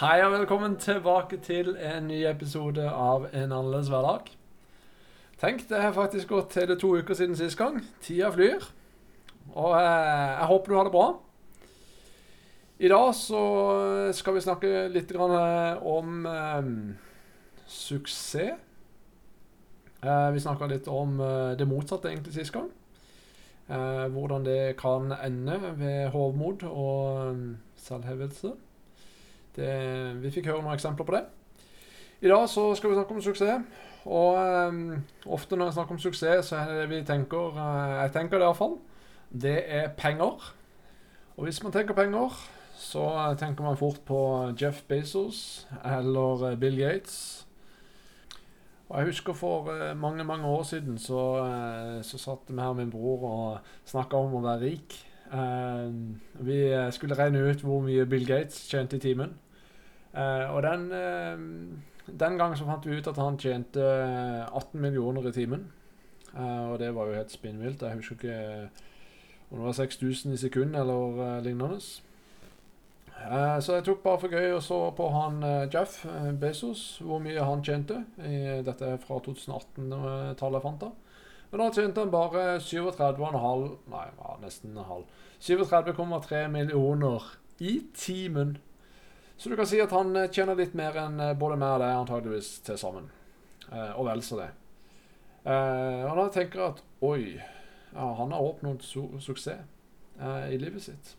Hei og velkommen tilbake til en ny episode av En annerledes hverdag. Tenk, det har faktisk gått hele to uker siden sist gang. Tida flyr. Og eh, jeg håper du har det bra. I dag så skal vi snakke litt eh, om eh, suksess. Eh, vi snakka litt om eh, det motsatte egentlig sist gang. Eh, hvordan det kan ende ved hovmod og eh, selvhevelse. Det, vi fikk høre noen eksempler på det. I dag så skal vi snakke om suksess. Og um, ofte når jeg snakker om suksess, så er det vi tenker uh, Jeg tenker det iallfall. Det er penger. Og hvis man tenker penger, så tenker man fort på Jeff Bezos eller uh, Bill Gates. Og jeg husker for uh, mange, mange år siden så, så satt vi her med min bror og snakka om å være rik. Uh, vi skulle regne ut hvor mye Bill Gates tjente i timen. Uh, og den, uh, den gang så fant vi ut at han tjente 18 millioner i timen. og det var jo helt spinnvilt. Jeg husker ikke om det var 6000 i sekund eller lignende. så jeg tok bare for gøy og så på han Jeff Bezos, hvor mye han tjente. I, dette er fra 2018-tallet jeg fant da. Men da tjente han bare 37,5 Nei, nesten en halv. 37,3 millioner i timen. Så du kan si at han tjener litt mer enn både meg og deg antageligvis til sammen. Eh, og vel så det. Eh, og da tenker jeg at oi, ja, han har oppnådd su suksess eh, i livet sitt.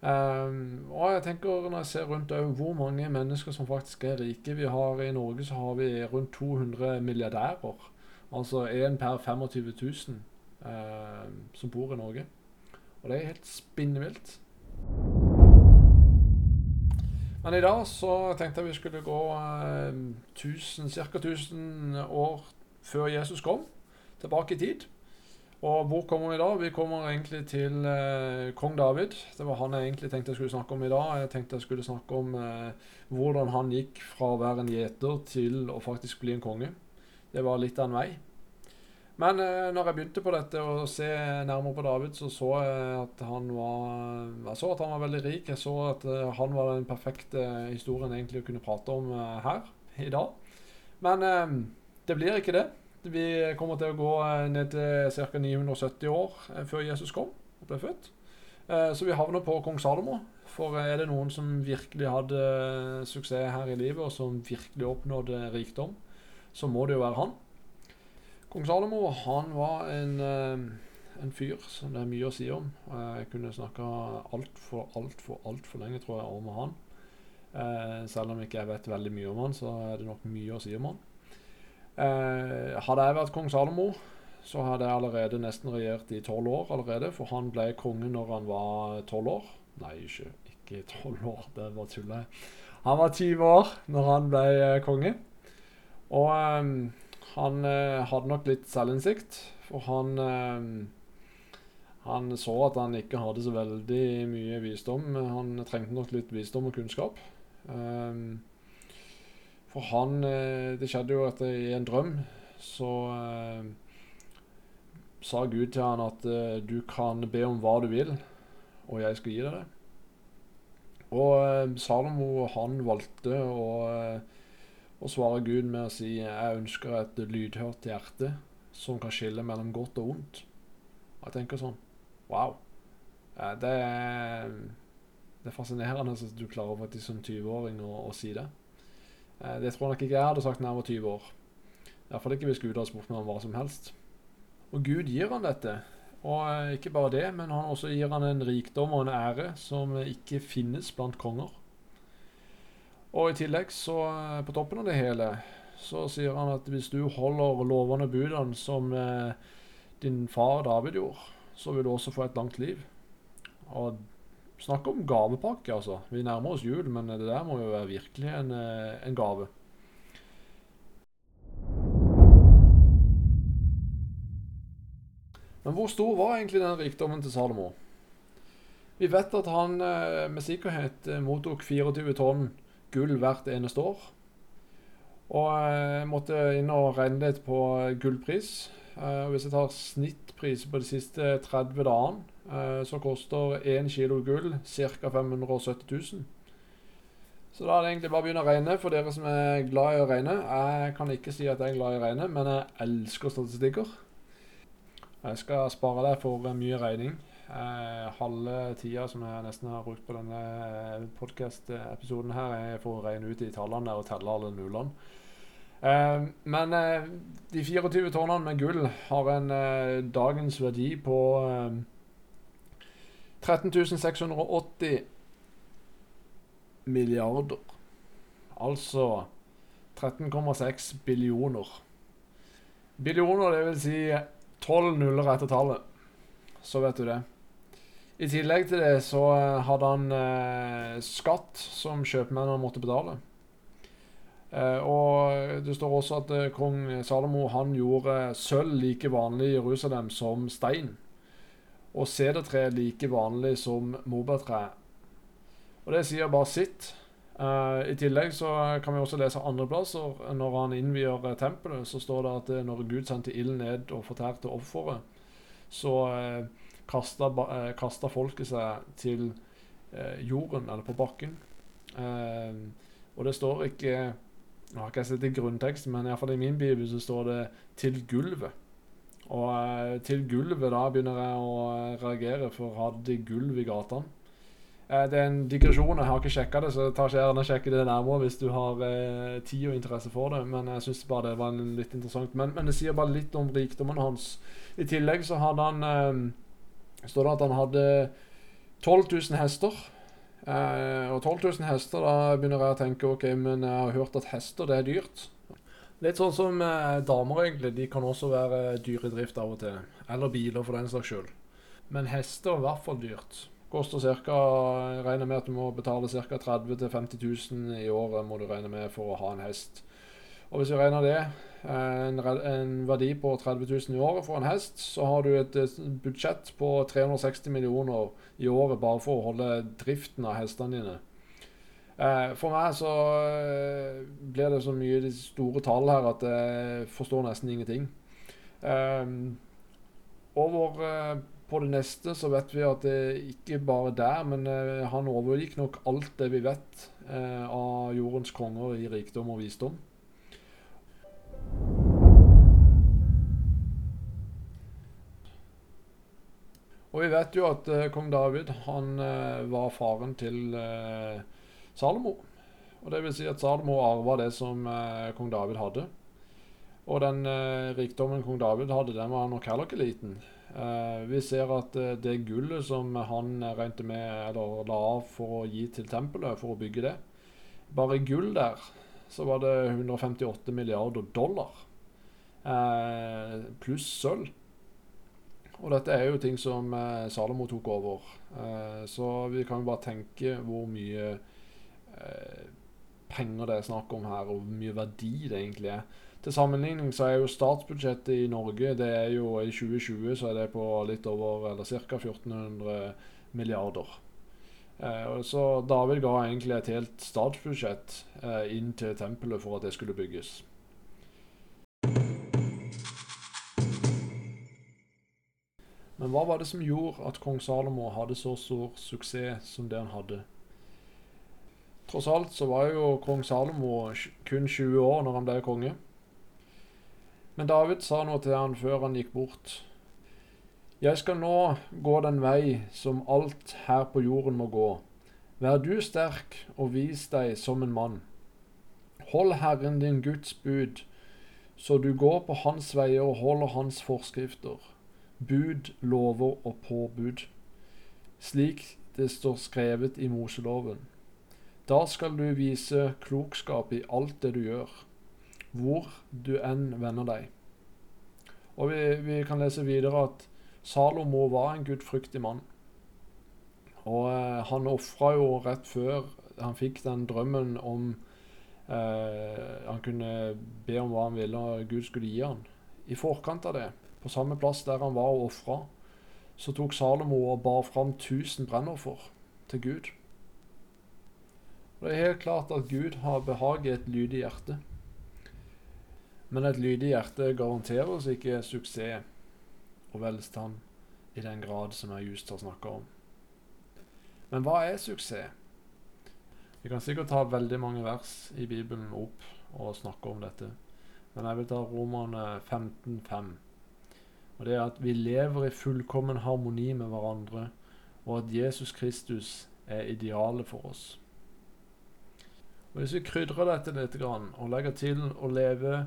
Um, og jeg tenker når jeg ser rundt òg hvor mange mennesker som faktisk er rike. Vi har I Norge så har vi rundt 200 milliardærer. Altså én per 25 000 eh, som bor i Norge. Og det er helt spinnvilt. Men i dag så tenkte jeg vi skulle gå eh, ca. 1000 år før Jesus kom. Tilbake i tid. Og hvor kommer vi da? Vi kommer egentlig til eh, kong David. Det var han jeg egentlig tenkte jeg skulle snakke om i dag. Jeg tenkte jeg skulle snakke om eh, hvordan han gikk fra å være en gjeter til å faktisk bli en konge. Det var litt av en vei. Men eh, når jeg begynte på dette og se nærmere på David, så så jeg at han var Jeg så at han var veldig rik. Jeg så at eh, han var den perfekte historien egentlig å kunne prate om eh, her i dag. Men eh, det blir ikke det. Vi kommer til å gå eh, ned til ca. 970 år eh, før Jesus kom og ble født. så vi havner på kong Salomo. For er det noen som virkelig hadde suksess her i livet, og som virkelig oppnådde rikdom, så må det jo være han. Kong Salomo han var en, eh, en fyr som det er mye å si om. Jeg kunne snakka altfor, altfor, altfor lenge, tror jeg, om han. Eh, selv om ikke jeg vet veldig mye om han, så er det nok mye å si om han. Eh, hadde jeg vært kong Salomo, så hadde jeg allerede nesten regjert i tolv år allerede. For han ble konge når han var tolv år. Nei, ikke, ikke tolv år, det var tull. Han var 20 år når han ble konge. Og han uh, hadde nok litt selvinnsikt, for han eh, Han så at han ikke hadde så veldig mye visdom. Han trengte nok litt visdom og kunnskap. Um, for han Det skjedde jo at i en drøm så uh, sa Gud til han at uh, du kan be om hva du vil, og jeg skal gi deg det. Og uh, Salomo han valgte å og svarer Gud med å si jeg ønsker et lydhørt hjerte som kan skille mellom godt og vondt. Og jeg tenker sånn Wow. Det er, det er fascinerende at du klarer faktisk som 20-åring å, si det. Det tror jeg nok ikke jeg hadde sagt når jeg var 20 år. Iallfall ikke hvis Gud hadde spurt meg om hva som helst. Og Gud gir han dette. Og eh, ikke bare det, men han også gir han en rikdom og en ære som ikke finnes blant konger. Og i tillegg, så eh, på toppen av det hele, så sier han at hvis du holder lovene budene som eh, din far David gjorde, så vil du også få et langt liv. Og snakk om gavepakke, altså. Vi nærmer oss jul, men det der må jo være virkelig en, eh, en gave. Men hvor stor var egentlig den rikdommen til Salomo? Vi vet at han eh, med sikkerhet mottok 24 tonn gull hvert eneste år. Og jeg måtte inn og regne litt på gullpris. Uh, hvis jeg tar snittpris på de siste 30 dagene, uh, så koster 1 kilo gull ca. 570 000. Så da er det egentlig bare å begynne å regne for dere som er glad i å regne. Jeg kan ikke si at jeg er glad i å regne, men jeg elsker statistikker. Jeg skal spare deg for mye regning. Eh, halve tida som jeg nesten har brukt på denne podkast-episoden her, er for å regne ut de tallene der og telle alle nullene. Eh, men eh, de 24 tårnene med gull har en eh, dagens verdi på 13 680 milliarder. Altså 13,6 billioner. Billioner, det vil si tolv nuller etter tallet. Så vet du det. I tillegg til det så eh, hadde han eh, skatt som kjøpmennene måtte betale. Eh, og det står også at eh, kong Salomo han gjorde sølv like vanlig i Jerusalem som stein. Og sedertre like vanlig som morbærtre. Og det sier bare sitt. Uh, I tillegg så kan vi også lese andre plasser. Når han innvier tempelet, så står det at når Gud sendte ilden ned og fortærte offeret, så uh, kasta, uh, folket seg til jorden, eller på bakken. og det står ikke Nå har ikke jeg sett i grunntekst, men iallfall i min bibel så står det 'til gulvet'. Og til gulvet da begynner jeg å reagere, for hadde de gulv i gatene? Eh, det er en digresjon. Jeg har ikke sjekka det, så jeg tar gjerne sjekke det nærmere hvis du har eh, tid og interesse for det. Men jeg syns bare det var litt interessant. Men, men, det sier bare litt om rikdommen hans. I tillegg så hadde han eh, står det at han hadde 12 000 hester. Eh, og 12 000 hester, da begynner jeg å tenke ok, men jeg har hørt at hester, det er dyrt. Litt sånn som eh, damer, egentlig. De kan også være dyre i drift av og til. Eller biler, for den saks skyld. Men hester er i hvert fall dyrt. Koster cirka, Regner med at du må betale ca. 30 000-50 000 i året må du regne med for å ha en hest. Og hvis vi regner det, eh, en, en, verdi på 30 000 i året for en hest, så har du et budsjett på 360 millioner i året bare for å holde driften av hestene dine. Eh, for meg så eh, blir det så mye store tall her at jeg forstår nesten ingenting. Over på det neste så vet vi at det ikke bare der, men eh, han overgikk nok alt det vi vet eh, av jordens konger i rikdom og visdom. Og vi vet jo at eh, kong David han eh, var faren til eh, Salomo. Og det vil si at Salomo arva det som eh, kong David hadde. Og den rikdommen kong David hadde, den var nok heller ikke liten. Uh, vi ser at det gullet som han regnet med, eller la av for å gi til tempelet, for å bygge det Bare gull der så var det 158 milliarder dollar. Pluss sølv. Og dette er jo ting som Salomo tok over. så vi kan jo bare tenke hvor mye penger det er snakk om her, og hvor mye verdi det egentlig er. Til sammenligning så er jo statsbudsjettet i Norge det er jo i 2020 så er det på litt over eller ca. 1400 milliarder. Eh, så David ga egentlig et helt statsbudsjett eh, inn til tempelet for at det skulle bygges. Men hva var det som gjorde at kong Salomo hadde så stor suksess som det han hadde? Tross alt så var jo kong Salomo kun 20 år når han ble konge. Men David sa noe til han før han gikk bort. Jeg skal nå gå den vei som alt her på jorden må gå. Vær du sterk og vis deg som en mann. Hold Herren din Guds bud, så du går på hans veier og holder hans forskrifter, bud, lover og påbud, slik det står skrevet i Moseloven. Da skal du vise klokskap i alt det du gjør hvor du enn vender deg. Og vi, vi kan lese videre at Salomo var en gudfryktig mann. Og eh, han ofra jo rett før han fikk den drømmen om eh, Han kunne be om hva han ville, og Gud skulle gi han. I forkant av det, på samme plass der han var og ofra, så tok Salomo og bar fram 1000 brennoffer til Gud. Og Det er helt klart at Gud har behag i et lydig hjerte. Men et lydig hjerte garanterer oss ikke suksess og velstand i den grad som jeg just har snakka om. Men hva er suksess? Vi kan sikkert ta veldig mange vers i Bibelen opp og snakke om dette. Men jeg vil ta Romerne 15,5. Og det er at vi lever i fullkommen harmoni med hverandre, og at Jesus Kristus er idealet for oss. Og Hvis vi krydrer dette litt og legger til å leve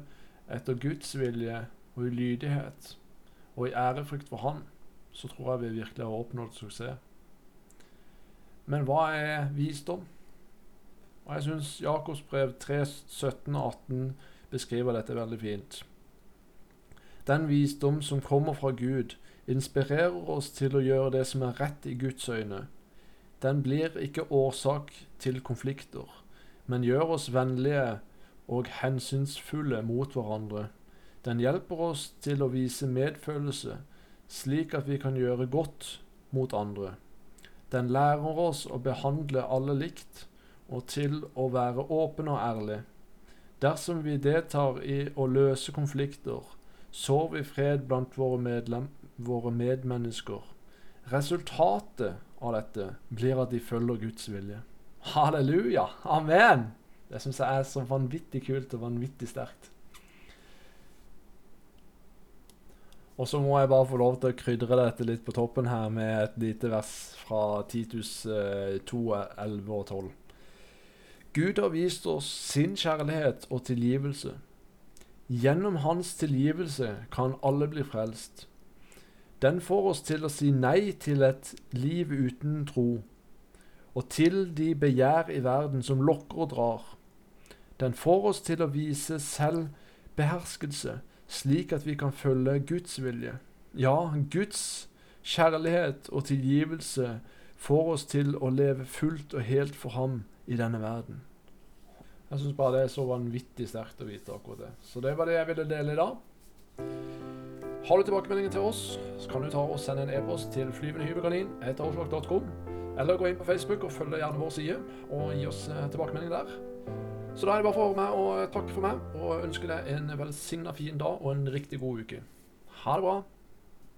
etter Guds vilje og i lydighet og i ærefrykt for Han, så tror jeg vi virkelig har oppnådd suksess. Men hva er visdom? Og Jeg syns Jakobs brev 3, 17 og 18 beskriver dette veldig fint. Den visdom som kommer fra Gud, inspirerer oss til å gjøre det som er rett i Guds øyne. Den blir ikke årsak til konflikter, men gjør oss vennlige og hensynsfulle mot hverandre. Den hjelper oss til å vise medfølelse, slik at vi kan gjøre godt mot andre. Den lærer oss å behandle alle likt, og til å være åpen og ærlig. Dersom vi deltar i å løse konflikter, sår i fred blant våre, medlem, våre medmennesker. Resultatet av dette blir at de følger Guds vilje. Halleluja! Amen! Det syns jeg er så vanvittig kult og vanvittig sterkt. Og så må jeg bare få lov til å krydre dette litt på toppen her med et lite vers fra Titus 2, eh, 11 og 12. Gud har vist oss sin kjærlighet og tilgivelse. Gjennom hans tilgivelse kan alle bli frelst. Den får oss til å si nei til et liv uten tro, og til de begjær i verden som lokker og drar. Den får oss til å vise selvbeherskelse, slik at vi kan følge Guds vilje. Ja, Guds kjærlighet og tilgivelse får oss til å leve fullt og helt for ham i denne verden. Jeg syns bare det er så vanvittig sterkt å vite akkurat det. Så det var det jeg ville dele i dag. Har du tilbakemeldinger til oss, så kan du ta og sende en e-post til flyvendehyberganin.com, eller gå inn på Facebook og følge gjerne vår side og gi oss eh, tilbakemelding der. Så da er det bare for meg å takke for meg og ønske deg en velsigna fin dag og en riktig god uke. Ha det bra.